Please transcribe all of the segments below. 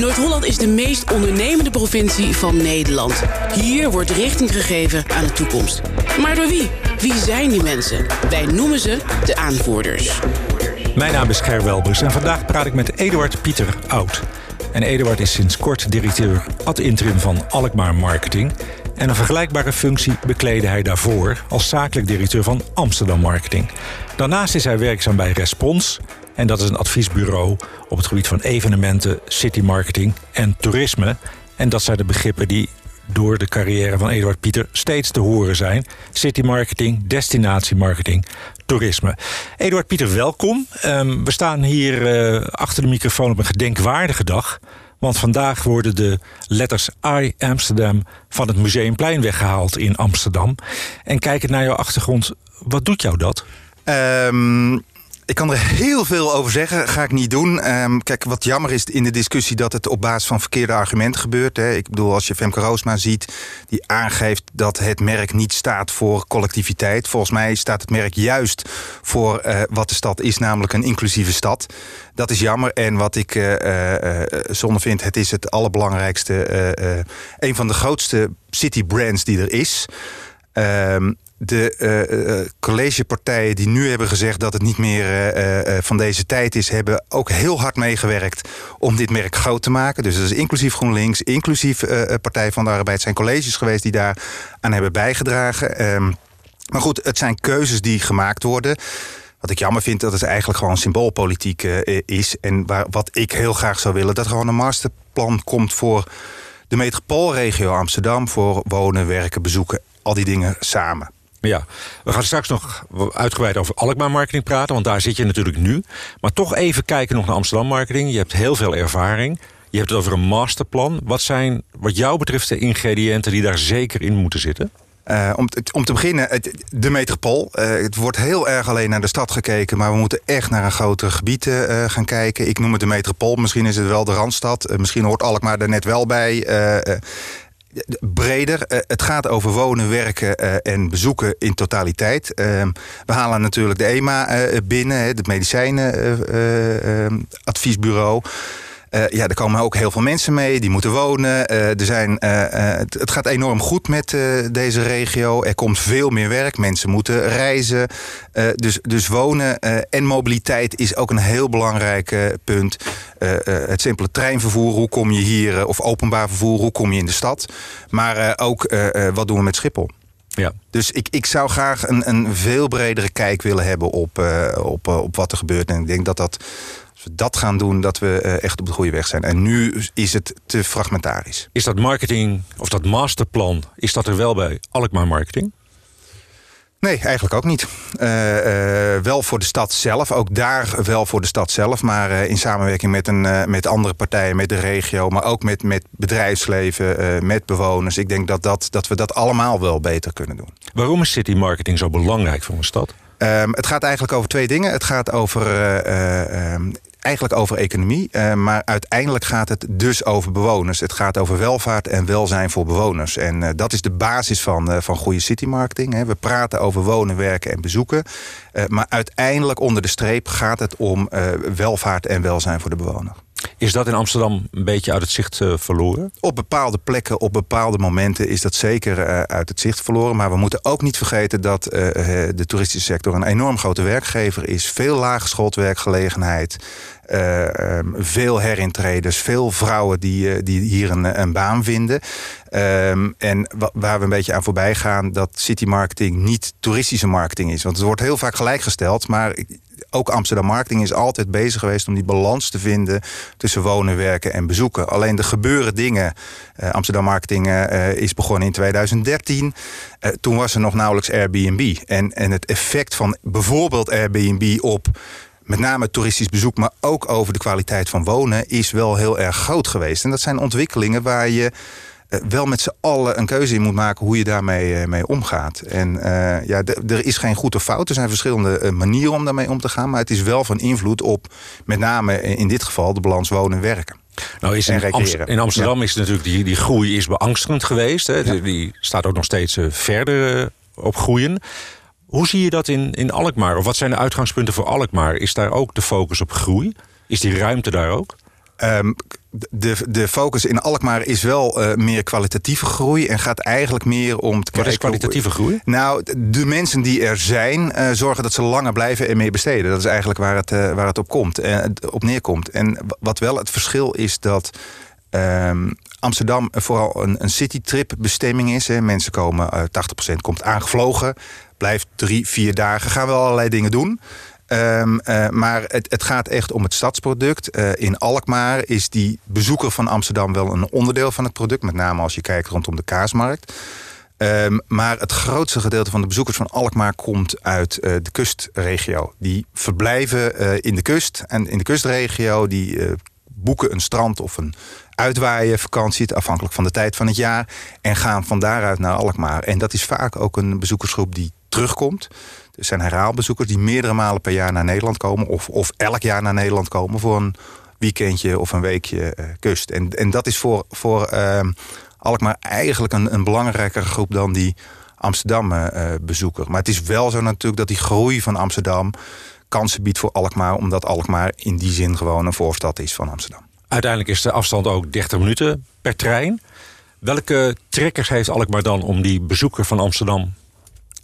Noord-Holland is de meest ondernemende provincie van Nederland. Hier wordt richting gegeven aan de toekomst. Maar door wie? Wie zijn die mensen? Wij noemen ze de aanvoerders. Mijn naam is Ger Welbers en vandaag praat ik met Eduard Pieter Oud. En Eduard is sinds kort directeur ad interim van Alkmaar Marketing. En een vergelijkbare functie bekleedde hij daarvoor als zakelijk directeur van Amsterdam Marketing. Daarnaast is hij werkzaam bij Respons. En dat is een adviesbureau op het gebied van evenementen, city marketing en toerisme. En dat zijn de begrippen die door de carrière van Eduard Pieter steeds te horen zijn. City marketing, destinatiemarketing, marketing, toerisme. Eduard Pieter, welkom. Um, we staan hier uh, achter de microfoon op een gedenkwaardige dag. Want vandaag worden de letters I Amsterdam van het Museumplein weggehaald in Amsterdam. En kijkend naar jouw achtergrond, wat doet jou dat? Um, ik kan er heel veel over zeggen, ga ik niet doen. Um, kijk, wat jammer is in de discussie dat het op basis van verkeerde argumenten gebeurt. Hè. Ik bedoel, als je Femke Roosma ziet, die aangeeft dat het merk niet staat voor collectiviteit. Volgens mij staat het merk juist voor uh, wat de stad is, namelijk een inclusieve stad. Dat is jammer. En wat ik uh, zonde vind, het is het allerbelangrijkste, een van de grootste city brands die er is. Um, de uh, collegepartijen die nu hebben gezegd dat het niet meer van deze tijd is, hebben ook heel hard meegewerkt om dit merk groot te maken. Dus dat is inclusief GroenLinks, inclusief Partij van de Arbeid, zijn colleges geweest die daar aan hebben bijgedragen. Um, maar goed, het zijn keuzes die gemaakt worden. Wat ik jammer vind, dat het eigenlijk gewoon symboolpolitiek is. En waar, wat ik heel graag zou willen, dat gewoon een masterplan komt voor de metropoolregio Amsterdam. Voor wonen, werken, bezoeken, al die dingen samen. Ja, we gaan straks nog uitgebreid over Alkmaar marketing praten, want daar zit je natuurlijk nu. Maar toch even kijken nog naar Amsterdam marketing. Je hebt heel veel ervaring. Je hebt het over een masterplan. Wat zijn, wat jou betreft, de ingrediënten die daar zeker in moeten zitten? Uh, om, om, te beginnen, de metropool. Uh, het wordt heel erg alleen naar de stad gekeken... maar we moeten echt naar een groter gebied uh, gaan kijken. Ik noem het de metropool. Misschien is het wel de Randstad. misschien hoort Alkmaar er net wel bij breder. Uh, het gaat over wonen, werken uh, en bezoeken in totaliteit. Uh, we halen natuurlijk de EMA uh, binnen, het medicijnenadviesbureau. Uh, ja, er komen ook heel veel mensen mee, die moeten wonen. Uh, er zijn, uh, het, het, gaat enorm goed met deze regio. Er komt veel meer werk, mensen moeten reizen. dus, dus wonen en mobiliteit is ook een heel belangrijk punt. het simpele treinvervoer, hoe kom je hier, of openbaar vervoer, hoe kom je in de stad. Maar ook, wat doen we met Schiphol? Ja. Dus ik, ik zou graag een, een veel bredere kijk willen hebben op, op, op wat er gebeurt. En ik denk dat dat als we dat gaan doen, dat we uh, echt op de goede weg zijn. En nu is het te fragmentarisch. Is dat marketing, of dat masterplan, is dat er wel bij Alkmaar Marketing? Nee, eigenlijk ook niet. Uh, uh, wel voor de stad zelf, ook daar wel voor de stad zelf. Maar uh, in samenwerking met, een, met andere partijen, met de regio... maar ook met, met bedrijfsleven, met bewoners. Ik denk dat, dat, dat we dat allemaal wel beter kunnen doen. Waarom is city marketing zo belangrijk voor een stad? Um, het gaat eigenlijk over twee dingen. Het gaat over ehm, eigenlijk over economie. Uh, maar uiteindelijk gaat het dus over bewoners. Het gaat over welvaart en welzijn voor bewoners. En uh, dat is de basis van, uh, van goede citymarketing. Hè. We praten over wonen, werken en bezoeken. maar uiteindelijk onder de streep gaat het om welvaart en welzijn voor de bewoner. Is dat in Amsterdam een beetje uit het zicht uh, verloren? Op bepaalde plekken, op bepaalde momenten is dat zeker uh, uit het zicht verloren. Maar we moeten ook niet vergeten dat uh, de toeristische sector een enorm grote werkgever is. Veel laaggeschoold werkgelegenheid. Um, veel herintreders, veel vrouwen die, die hier een, een baan vinden. Um, en waar we een beetje aan voorbij gaan, dat city marketing niet toeristische marketing is. Want het wordt heel vaak gelijkgesteld, maar ook Amsterdam Marketing is altijd bezig geweest om die balans te vinden tussen wonen, werken en bezoeken. Alleen er gebeuren dingen. Uh, Amsterdam Marketing uh, is begonnen in 2013. Uh, toen was er nog nauwelijks Airbnb. En, en het effect van bijvoorbeeld Airbnb op met name toeristisch bezoek, maar ook over de kwaliteit van wonen, is wel heel erg groot geweest. En dat zijn ontwikkelingen waar je wel met z'n allen een keuze in moet maken hoe je daarmee uh, mee omgaat. En uh, ja, er is geen goed of fout. Er zijn verschillende manieren om daarmee om te gaan. Maar het is wel van invloed op met name in dit geval de balans wonen en werken. Nou is in, in Amsterdam ja. is natuurlijk die, die groei is beangstigend geweest. Hè? Ja. Die staat ook nog steeds verder op groeien. Hoe zie je dat in, in Alkmaar? Of wat zijn de uitgangspunten voor Alkmaar? Is daar ook de focus op groei? Is die ruimte daar ook? Um, de, de focus in Alkmaar is wel uh, meer kwalitatieve groei... en gaat eigenlijk meer om te Wat is kwalitatieve groei? Nou, de mensen die er zijn, uh, zorgen dat ze langer blijven en meer besteden. Dat is eigenlijk waar het, uh, waar het op, komt, en op neerkomt. En wat wel het verschil is dat... Um, Amsterdam vooral een, een citytrip bestemming is. Hè. Mensen komen, uh, 80% komt aangevlogen. Blijft drie, vier dagen. Gaan wel allerlei dingen doen. Um, uh, maar het, het, gaat echt om het stadsproduct. Uh, in Alkmaar is die bezoeker van Amsterdam wel een onderdeel van het product. Met name als je kijkt rondom de kaasmarkt. Um, maar het grootste gedeelte van de bezoekers van Alkmaar komt uit uh, de kustregio. Die verblijven in de kust en in de kustregio. Die boeken een strand of een uitwaaien vakantie, afhankelijk van de tijd van het jaar. En gaan van daaruit naar Alkmaar. En dat is vaak ook een bezoekersgroep die terugkomt. Zijn herhaalbezoekers die meerdere malen per jaar naar Nederland komen. Of, of elk jaar naar Nederland komen voor een weekendje of een weekje uh, kust. En, en dat is voor, voor uh, Alkmaar eigenlijk een, een belangrijkere groep dan die Amsterdam-bezoeker. maar het is wel zo natuurlijk dat die groei van Amsterdam kansen biedt voor Alkmaar... omdat Alkmaar in die zin gewoon een voorstad is van Amsterdam. Uiteindelijk is de afstand ook 30 minuten per trein. Welke trekkers heeft Alkmaar dan om die bezoeker van Amsterdam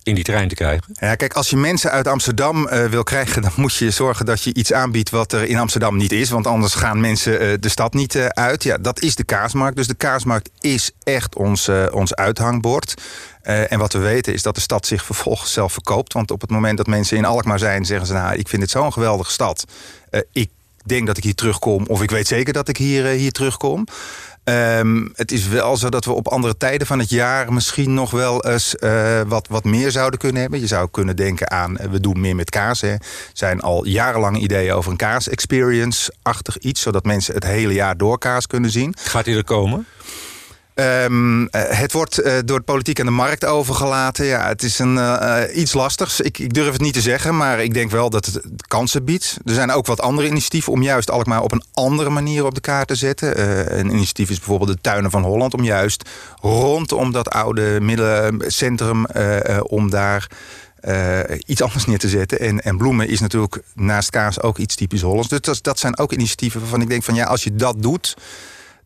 in die trein te krijgen? Ja, kijk, als je mensen uit Amsterdam uh, wil krijgen... dan moet je zorgen dat je iets aanbiedt wat er in Amsterdam niet is. Want anders gaan mensen uh, de stad niet uh, uit. Ja, dat is de kaasmarkt. Dus de kaasmarkt is echt ons, ons uithangbord. en wat we weten is dat de stad zich vervolgens zelf verkoopt. Want op het moment dat mensen in Alkmaar zijn... zeggen ze, nou, ik vind dit zo'n geweldige stad. ik denk dat ik hier terugkom. Of ik weet zeker dat ik hier, hier terugkom. Um, het is wel zo dat we op andere tijden van het jaar misschien nog wel eens uh, wat, wat meer zouden kunnen hebben. Je zou kunnen denken aan, we doen meer met kaas. Er zijn al jarenlang ideeën over een kaas-experience-achtig iets. Zodat mensen het hele jaar door kaas kunnen zien. Gaat die er komen? Um, uh, het wordt uh, door de politiek en de markt overgelaten. Ja, het is een, uh, iets lastigs. Ik, ik, durf het niet te zeggen, maar ik denk wel dat het kansen biedt. Er zijn ook wat andere initiatieven om juist Alkmaar op een andere manier op de kaart te zetten. een initiatief is bijvoorbeeld de Tuinen van Holland. Om juist rondom dat oude middencentrum, om daar... Iets anders neer te zetten. En, en bloemen is natuurlijk naast kaas ook iets typisch Hollands. Dus dat, dat zijn ook initiatieven waarvan ik denk van ja, als je dat doet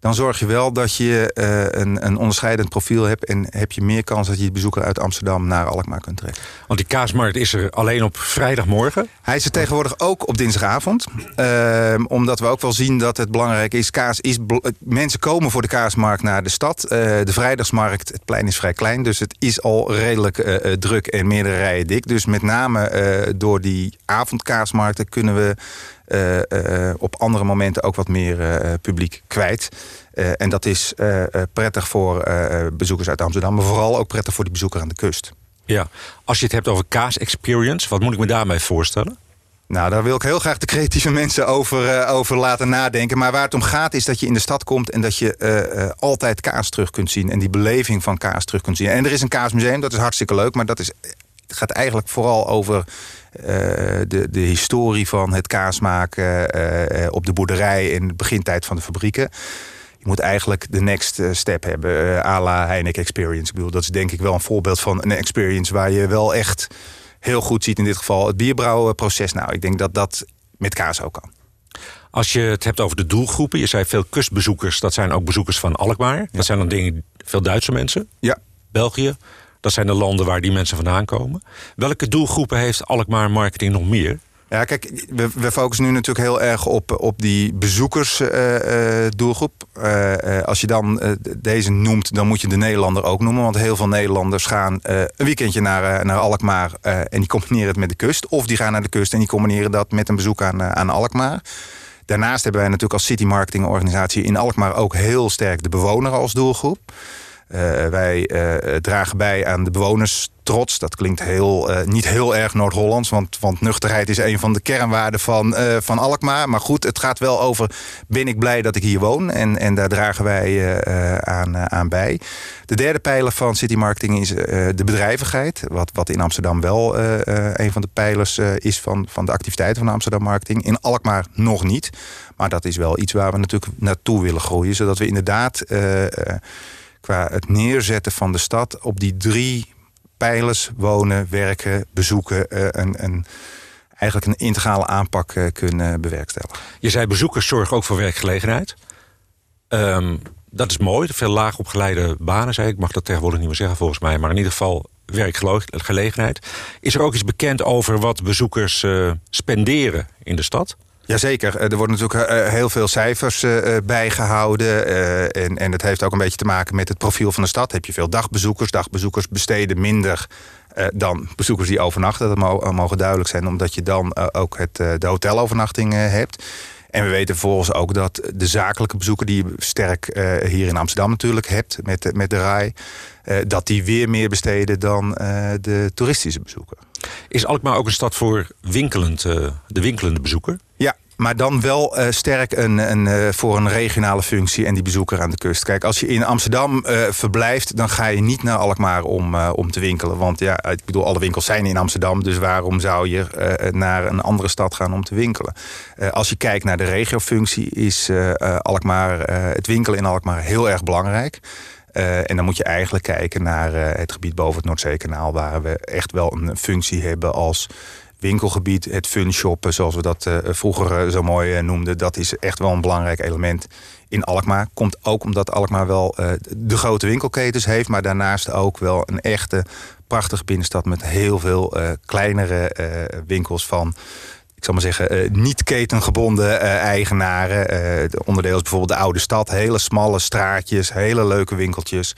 dan zorg je wel dat je uh, een, een onderscheidend profiel hebt... en heb je meer kans dat je de bezoeker uit Amsterdam naar Alkmaar kunt trekken. Want die kaasmarkt is er alleen op vrijdagmorgen? Hij is er tegenwoordig ook op dinsdagavond. Uh, omdat we ook wel zien dat het belangrijk is... Kaas is mensen komen voor de kaasmarkt naar de stad. Uh, de vrijdagsmarkt, het plein is vrij klein... dus het is al redelijk druk en meerdere rijen dik. Dus met name door die avondkaasmarkten kunnen we... Uh, uh, op andere momenten ook wat meer uh, publiek kwijt. en dat is prettig voor bezoekers uit Amsterdam, maar vooral ook prettig voor die bezoeker aan de kust. Ja, als je het hebt over kaas-experience, wat moet ik me daarmee voorstellen? Nou, daar wil ik heel graag de creatieve mensen over, over laten nadenken. Maar waar het om gaat is dat je in de stad komt... en dat je altijd kaas terug kunt zien. En die beleving van kaas terug kunt zien. En er is een kaasmuseum, dat is hartstikke leuk. Maar dat is, het gaat eigenlijk vooral over de, de historie van het kaas maken uh, op de boerderij in de begintijd van de fabrieken. Je moet eigenlijk de next step hebben, uh, à la Heineken Experience. Ik bedoel, dat is denk ik wel een voorbeeld van een experience waar je wel echt heel goed ziet in dit geval het bierbrouwproces. Nou, ik denk dat dat met kaas ook kan. Als je het hebt over de doelgroepen, je zei veel kustbezoekers, dat zijn ook bezoekers van Alkmaar. Ja. Dat zijn dan dingen, veel Duitse mensen. Ja. België. Dat zijn de landen waar die mensen vandaan komen. Welke doelgroepen heeft Alkmaar Marketing nog meer? Ja, kijk, we, we focussen nu natuurlijk heel erg op, op die bezoekersdoelgroep. Uh, uh, uh, als je dan deze noemt, dan moet je de Nederlander ook noemen. Want heel veel Nederlanders gaan een weekendje naar, naar Alkmaar... en die combineren het met de kust. Of die gaan naar de kust en die combineren dat met een bezoek aan, aan Alkmaar. Daarnaast hebben wij natuurlijk als city marketing organisatie in Alkmaar... ook heel sterk de bewoner als doelgroep. Uh, wij uh, dragen bij aan de bewoners trots. Dat klinkt heel, uh, niet heel erg Noord-Hollands, want, want nuchterheid is een van de kernwaarden van, van Alkmaar. Maar goed, het gaat wel over ben ik blij dat ik hier woon en, en daar dragen wij aan, aan bij. De derde pijler van City Marketing is de bedrijvigheid, wat, wat in Amsterdam wel een van de pijlers is van, van de activiteiten van Amsterdam Marketing. In Alkmaar nog niet, maar dat is wel iets waar we natuurlijk naartoe willen groeien, zodat we inderdaad qua het neerzetten van de stad op die drie pijlers wonen, werken, bezoeken, uh, een, een, eigenlijk een integrale aanpak uh, kunnen bewerkstelligen. Je zei bezoekers zorgen ook voor werkgelegenheid. Ehm, dat is mooi, veel laag opgeleide banen, zei ik. mag dat tegenwoordig niet meer zeggen volgens mij. Maar in ieder geval werkgelegenheid. Is er ook iets bekend over wat bezoekers uh, spenderen in de stad? Jazeker, er worden natuurlijk eh, heel veel cijfers bijgehouden. En, en dat heeft ook een beetje te maken met het profiel van de stad. Heb je veel dagbezoekers. Dagbezoekers besteden minder dan bezoekers die overnachten. Dat mogen duidelijk zijn, omdat je dan ook het, de hotelovernachting hebt. En we weten vervolgens ook dat de zakelijke bezoeken... die je sterk hier in Amsterdam natuurlijk hebt met, met de RAI... dat die weer meer besteden dan de toeristische bezoeken. Is Alkmaar ook een stad voor winkelend, de winkelende bezoeker? Ja, maar dan wel uh, sterk een, een, uh, voor een regionale functie en die bezoeker aan de kust. Kijk, als je in Amsterdam uh, verblijft, dan ga je niet naar Alkmaar om, om te winkelen. Want ja, ik bedoel, alle winkels zijn in Amsterdam. Dus waarom zou je naar een andere stad gaan om te winkelen? als je kijkt naar de regiofunctie, is Alkmaar, het winkelen in Alkmaar heel erg belangrijk. en dan moet je eigenlijk kijken naar het gebied boven het Noordzeekanaal... waar we echt wel een functie hebben als winkelgebied, het fun shoppen, zoals we dat uh, vroeger uh, zo mooi uh, noemden, dat is echt wel een belangrijk element in Alkmaar. Komt ook omdat Alkmaar wel de grote winkelketens heeft, maar daarnaast ook wel een echte prachtige binnenstad met heel veel kleinere winkels van ik zal maar zeggen, niet ketengebonden eigenaren. de onderdeel is bijvoorbeeld de oude stad. Hele smalle straatjes, hele leuke winkeltjes.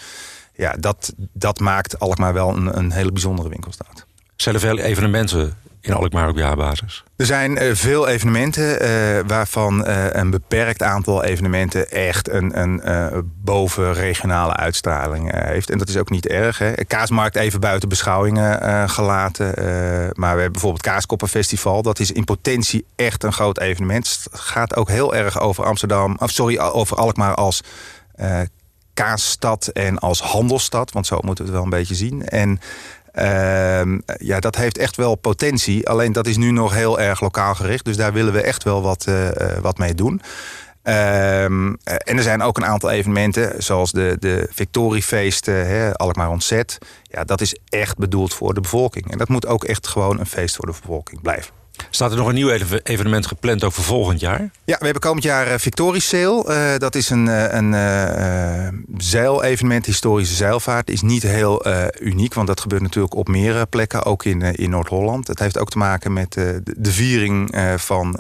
Ja, dat, dat maakt Alkmaar wel een, een hele bijzondere winkelstad. Zijn evenementen in Alkmaar op jaarbasis? Er zijn uh, veel evenementen, uh, waarvan uh, een beperkt aantal evenementen echt een, een bovenregionale uitstraling heeft. En dat is ook niet erg. Hè. Kaasmarkt even buiten beschouwingen gelaten. maar we hebben bijvoorbeeld Kaaskoppenfestival. Dat is in potentie echt een groot evenement. Het gaat ook heel erg over Amsterdam, of sorry, over Alkmaar als kaasstad en als handelsstad. Want zo moeten we het wel een beetje zien. En ja, dat heeft echt wel potentie. Alleen dat is nu nog heel erg lokaal gericht. Dus daar willen we echt wel wat, uh, wat mee doen. Ehm, en er zijn ook een aantal evenementen, zoals de, de Victoriefeesten, hè, Alkmaar Ontzet. Ja, dat is echt bedoeld voor de bevolking. En dat moet ook echt gewoon een feest voor de bevolking blijven. Staat er nog een nieuw evenement gepland ook voor volgend jaar? Ja, we hebben komend jaar uh, Victorie Sail. Uh, dat is een, uh, een uh, zeilevenement, historische zeilvaart. Is niet heel uniek, want dat gebeurt natuurlijk op meerdere plekken, ook in, in Noord-Holland. Het heeft ook te maken met de viering van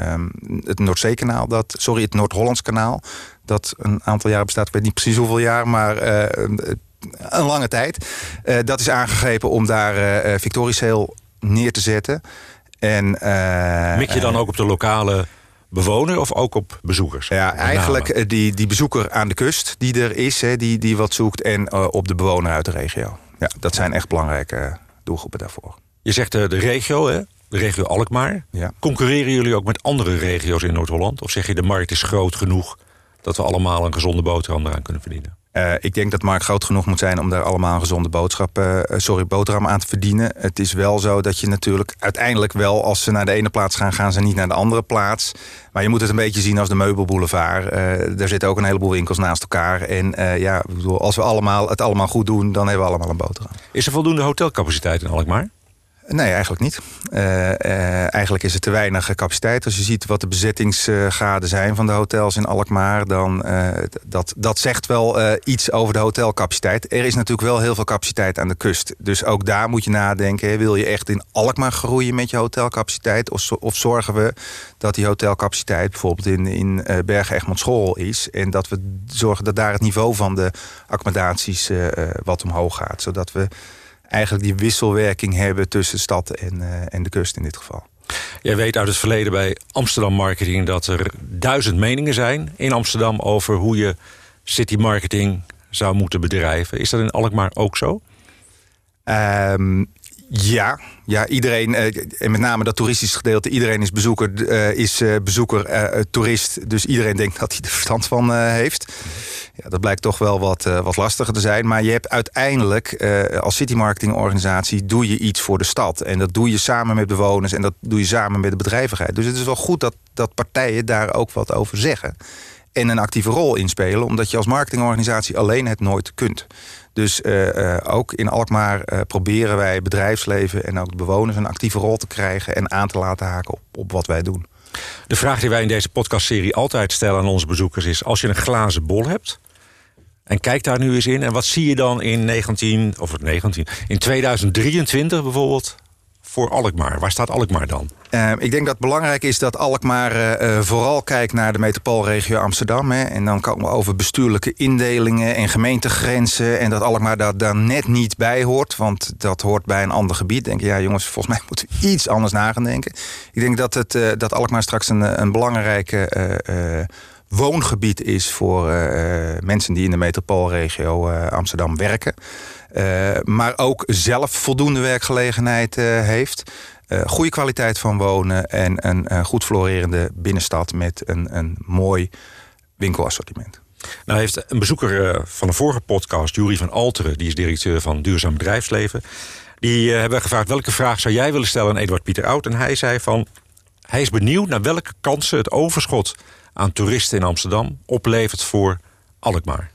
um, het Noordzeekanaal. Dat, sorry, het Noord-Hollands kanaal. Dat een aantal jaren bestaat. Ik weet niet precies hoeveel jaar, maar een lange tijd. dat is aangegrepen om daar Victorie Sail neer te zetten. En, uh, Mik je dan ook op de lokale bewoner of ook op bezoekers? Ja, eigenlijk eh, die, die bezoeker aan de kust die er is, hè, die, die wat zoekt... en uh, op de bewoner uit de regio. Ja, dat zijn echt belangrijke doelgroepen daarvoor. Je zegt uh, de regio, hè? de regio Alkmaar. Ja. Concurreren jullie ook met andere regio's in Noord-Holland? Of zeg je de markt is groot genoeg... dat we allemaal een gezonde boterham eraan kunnen verdienen? Uh, ik denk dat markt groot genoeg moet zijn om daar allemaal een gezonde boodschap, uh, sorry, boterham aan te verdienen. Het is wel zo dat je natuurlijk uiteindelijk wel, als ze naar de ene plaats gaan, gaan ze niet naar de andere plaats. Maar je moet het een beetje zien als de meubelboulevard. Uh, zitten ook een heleboel winkels naast elkaar. En ja, bedoel, als we allemaal, het allemaal goed doen, dan hebben we allemaal een boterham. Is er voldoende hotelcapaciteit in Alkmaar? Nee, eigenlijk niet. Uh, uh, eigenlijk is er te weinig capaciteit. Als je ziet wat de bezettingsgraden zijn van de hotels in Alkmaar... dan uh, dat, dat zegt wel iets over de hotelcapaciteit. Er is natuurlijk wel heel veel capaciteit aan de kust. Dus ook daar moet je nadenken. Wil je echt in Alkmaar groeien met je hotelcapaciteit? Of, of zorgen we dat die hotelcapaciteit bijvoorbeeld in, in Bergen Egmond School is... en dat we zorgen dat daar het niveau van de accommodaties wat omhoog gaat. Zodat we eigenlijk die wisselwerking hebben tussen stad en, uh, en de kust in dit geval. Jij weet uit het verleden bij Amsterdam Marketing... dat er duizend meningen zijn in Amsterdam... over hoe je city marketing zou moeten bedrijven. Is dat in Alkmaar ook zo? Um, ja, ja, iedereen, eh, en met name dat toeristische gedeelte... iedereen is bezoeker, uh, is uh, bezoeker, toerist. Dus iedereen denkt dat hij er verstand van heeft. Ja, dat blijkt toch wel wat, wat lastiger te zijn. Maar je hebt uiteindelijk als city marketing organisatie... doe je iets voor de stad. En dat doe je samen met bewoners en dat doe je samen met de bedrijvigheid. Dus het is wel goed dat, dat partijen daar ook wat over zeggen. En een actieve rol inspelen. Omdat je als marketingorganisatie alleen het nooit kunt. Dus uh, uh, ook in Alkmaar uh, proberen wij bedrijfsleven en ook de bewoners een actieve rol te krijgen en aan te laten haken op, op wat wij doen. De vraag die wij in deze podcastserie altijd stellen aan onze bezoekers is: als je een glazen bol hebt. En kijk daar nu eens in. En wat zie je dan in 19, of 19, in 2023 bijvoorbeeld voor Alkmaar? Waar staat Alkmaar dan? Uh, ik denk dat het belangrijk is dat Alkmaar uh, vooral kijkt naar de metropoolregio Amsterdam. Hè. En dan komen we over bestuurlijke indelingen en gemeentegrenzen. En dat Alkmaar daar, daar net niet bij hoort. Want dat hoort bij een ander gebied. Denk je, ja jongens, volgens mij moeten we iets anders na. Ik denk dat, het, uh, dat Alkmaar straks een, een belangrijke woongebied is voor mensen die in de metropoolregio Amsterdam werken. Maar ook zelf voldoende werkgelegenheid heeft. Uh, goede kwaliteit van wonen en een, een goed florerende binnenstad met een, een mooi winkelassortiment. Nou heeft een bezoeker van de vorige podcast, Jury van Alteren, die is directeur van Duurzaam Bedrijfsleven, die hebben gevraagd welke vraag zou jij willen stellen aan Eduard Pieter Oud. En hij zei van hij is benieuwd naar welke kansen het overschot aan toeristen in Amsterdam oplevert voor Alkmaar.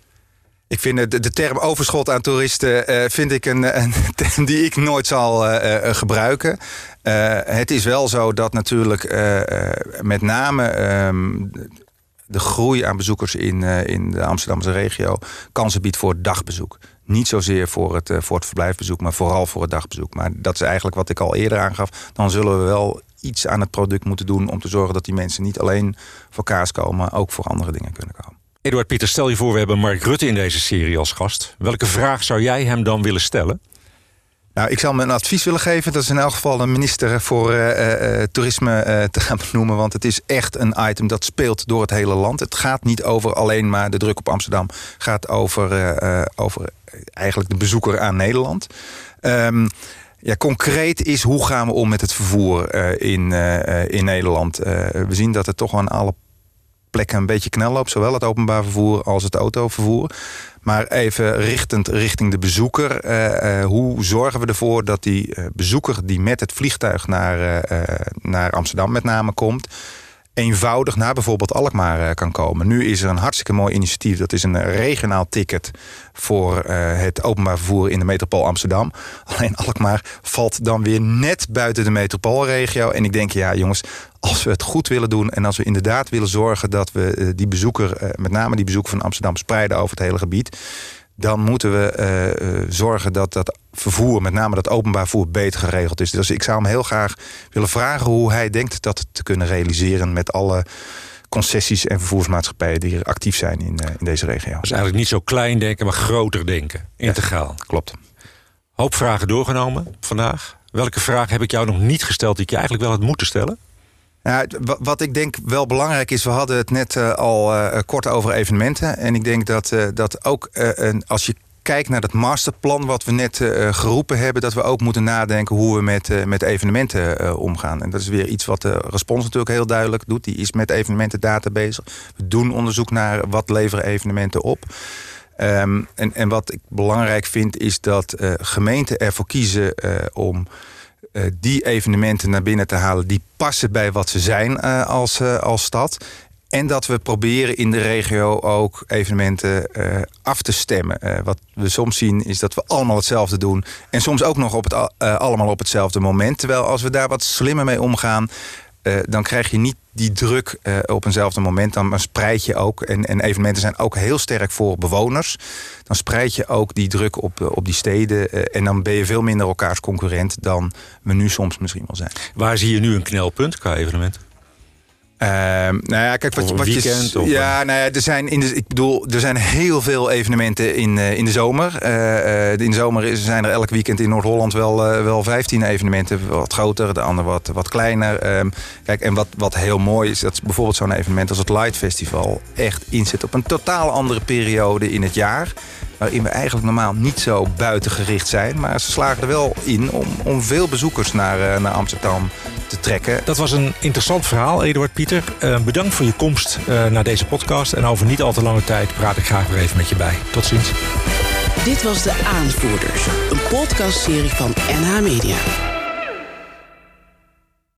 Ik vind de, term overschot aan toeristen uh, vind ik een, een, term die ik nooit zal uh, uh, gebruiken. het is wel zo dat natuurlijk met name um, de groei aan bezoekers in, in de Amsterdamse regio kansen biedt voor dagbezoek. Niet zozeer voor het, voor het verblijfbezoek, maar vooral voor het dagbezoek. Maar dat is eigenlijk wat ik al eerder aangaf. Dan zullen we wel iets aan het product moeten doen om te zorgen dat die mensen niet alleen voor kaas komen, maar ook voor andere dingen kunnen komen. Eduard Pieter, stel je voor, we hebben Mark Rutte in deze serie als gast. Welke vraag zou jij hem dan willen stellen? Nou, ik zal hem een advies willen geven. Dat is in elk geval een minister voor uh, uh, toerisme uh, te gaan benoemen. Want het is echt een item dat speelt door het hele land. Het gaat niet over alleen maar de druk op Amsterdam. Het gaat over, over eigenlijk de bezoeker aan Nederland. Um, ja, concreet is hoe gaan we om met het vervoer in, in Nederland. we zien dat het toch aan alle plekken een beetje knel loopt. Zowel het openbaar vervoer als het autovervoer. Maar even richtend richting de bezoeker. Uh, uh, hoe zorgen we ervoor dat die uh, bezoeker die met het vliegtuig naar, naar Amsterdam met name komt eenvoudig naar bijvoorbeeld Alkmaar uh, kan komen. Nu is er een hartstikke mooi initiatief. Dat is een regionaal ticket voor uh, het openbaar vervoer in de metropool Amsterdam. Alleen Alkmaar valt dan weer net buiten de metropoolregio. En ik denk, ja jongens, als we het goed willen doen... en als we inderdaad willen zorgen dat we die bezoeker... met name die bezoeker van Amsterdam spreiden over het hele gebied dan moeten we uh, uh, zorgen dat dat vervoer, met name dat openbaar vervoer, beter geregeld is. Dus ik zou hem heel graag willen vragen hoe hij denkt dat te kunnen realiseren met alle concessies en vervoersmaatschappijen die er actief zijn in, uh, in deze regio. Dus eigenlijk niet zo klein denken, maar groter denken. Integraal. Ja, klopt. Hoop vragen doorgenomen vandaag. Welke vraag heb ik jou nog niet gesteld die ik je eigenlijk wel had moeten stellen? Wat ik denk wel belangrijk is, we hadden het net uh, al uh, kort over evenementen. En ik denk dat, uh, dat ook als je kijkt naar het masterplan wat we net geroepen hebben... dat we ook moeten nadenken hoe we met, met evenementen omgaan. En dat is weer iets wat de Respons natuurlijk heel duidelijk doet. Die is met evenementendata bezig. We doen onderzoek naar wat leveren evenementen op. Um, en, en wat ik belangrijk vind is dat gemeenten ervoor kiezen om uh, die evenementen naar binnen te halen... die passen bij wat ze zijn uh, als, uh, als stad. En dat we proberen in de regio ook evenementen af te stemmen. wat we soms zien is dat we allemaal hetzelfde doen. En soms ook nog op het, allemaal op hetzelfde moment. Terwijl als we daar wat slimmer mee omgaan... Uh, dan krijg je niet die druk uh, op eenzelfde moment. Dan spreid je ook, en, en, evenementen zijn ook heel sterk voor bewoners. Dan spreid je ook die druk op, op die steden. En dan ben je veel minder elkaars concurrent dan we nu soms misschien wel zijn. Waar zie je nu een knelpunt qua evenementen? Uh, nou ja, kijk, wat, wat weekend, je, of ja, nou ja, er zijn in de, ik bedoel, er zijn heel veel evenementen in, uh, in de zomer. Uh, in de zomer is, zijn er elk weekend in Noord-Holland wel, wel 15 evenementen, wat groter, de andere wat, wat kleiner. Um, kijk, en wat, wat heel mooi is, dat is bijvoorbeeld zo'n evenement als het Light Festival echt inzet op een totaal andere periode in het jaar waarin we eigenlijk normaal niet zo buitengericht zijn. Maar ze slagen er wel in om, om veel bezoekers naar, uh, naar Amsterdam te trekken. Dat was een interessant verhaal, Eduard Pieter. Uh, bedankt voor je komst uh, naar deze podcast. En over niet al te lange tijd praat ik graag weer even met je bij. Tot ziens. Dit was De Aanvoerders, een podcastserie van NH Media.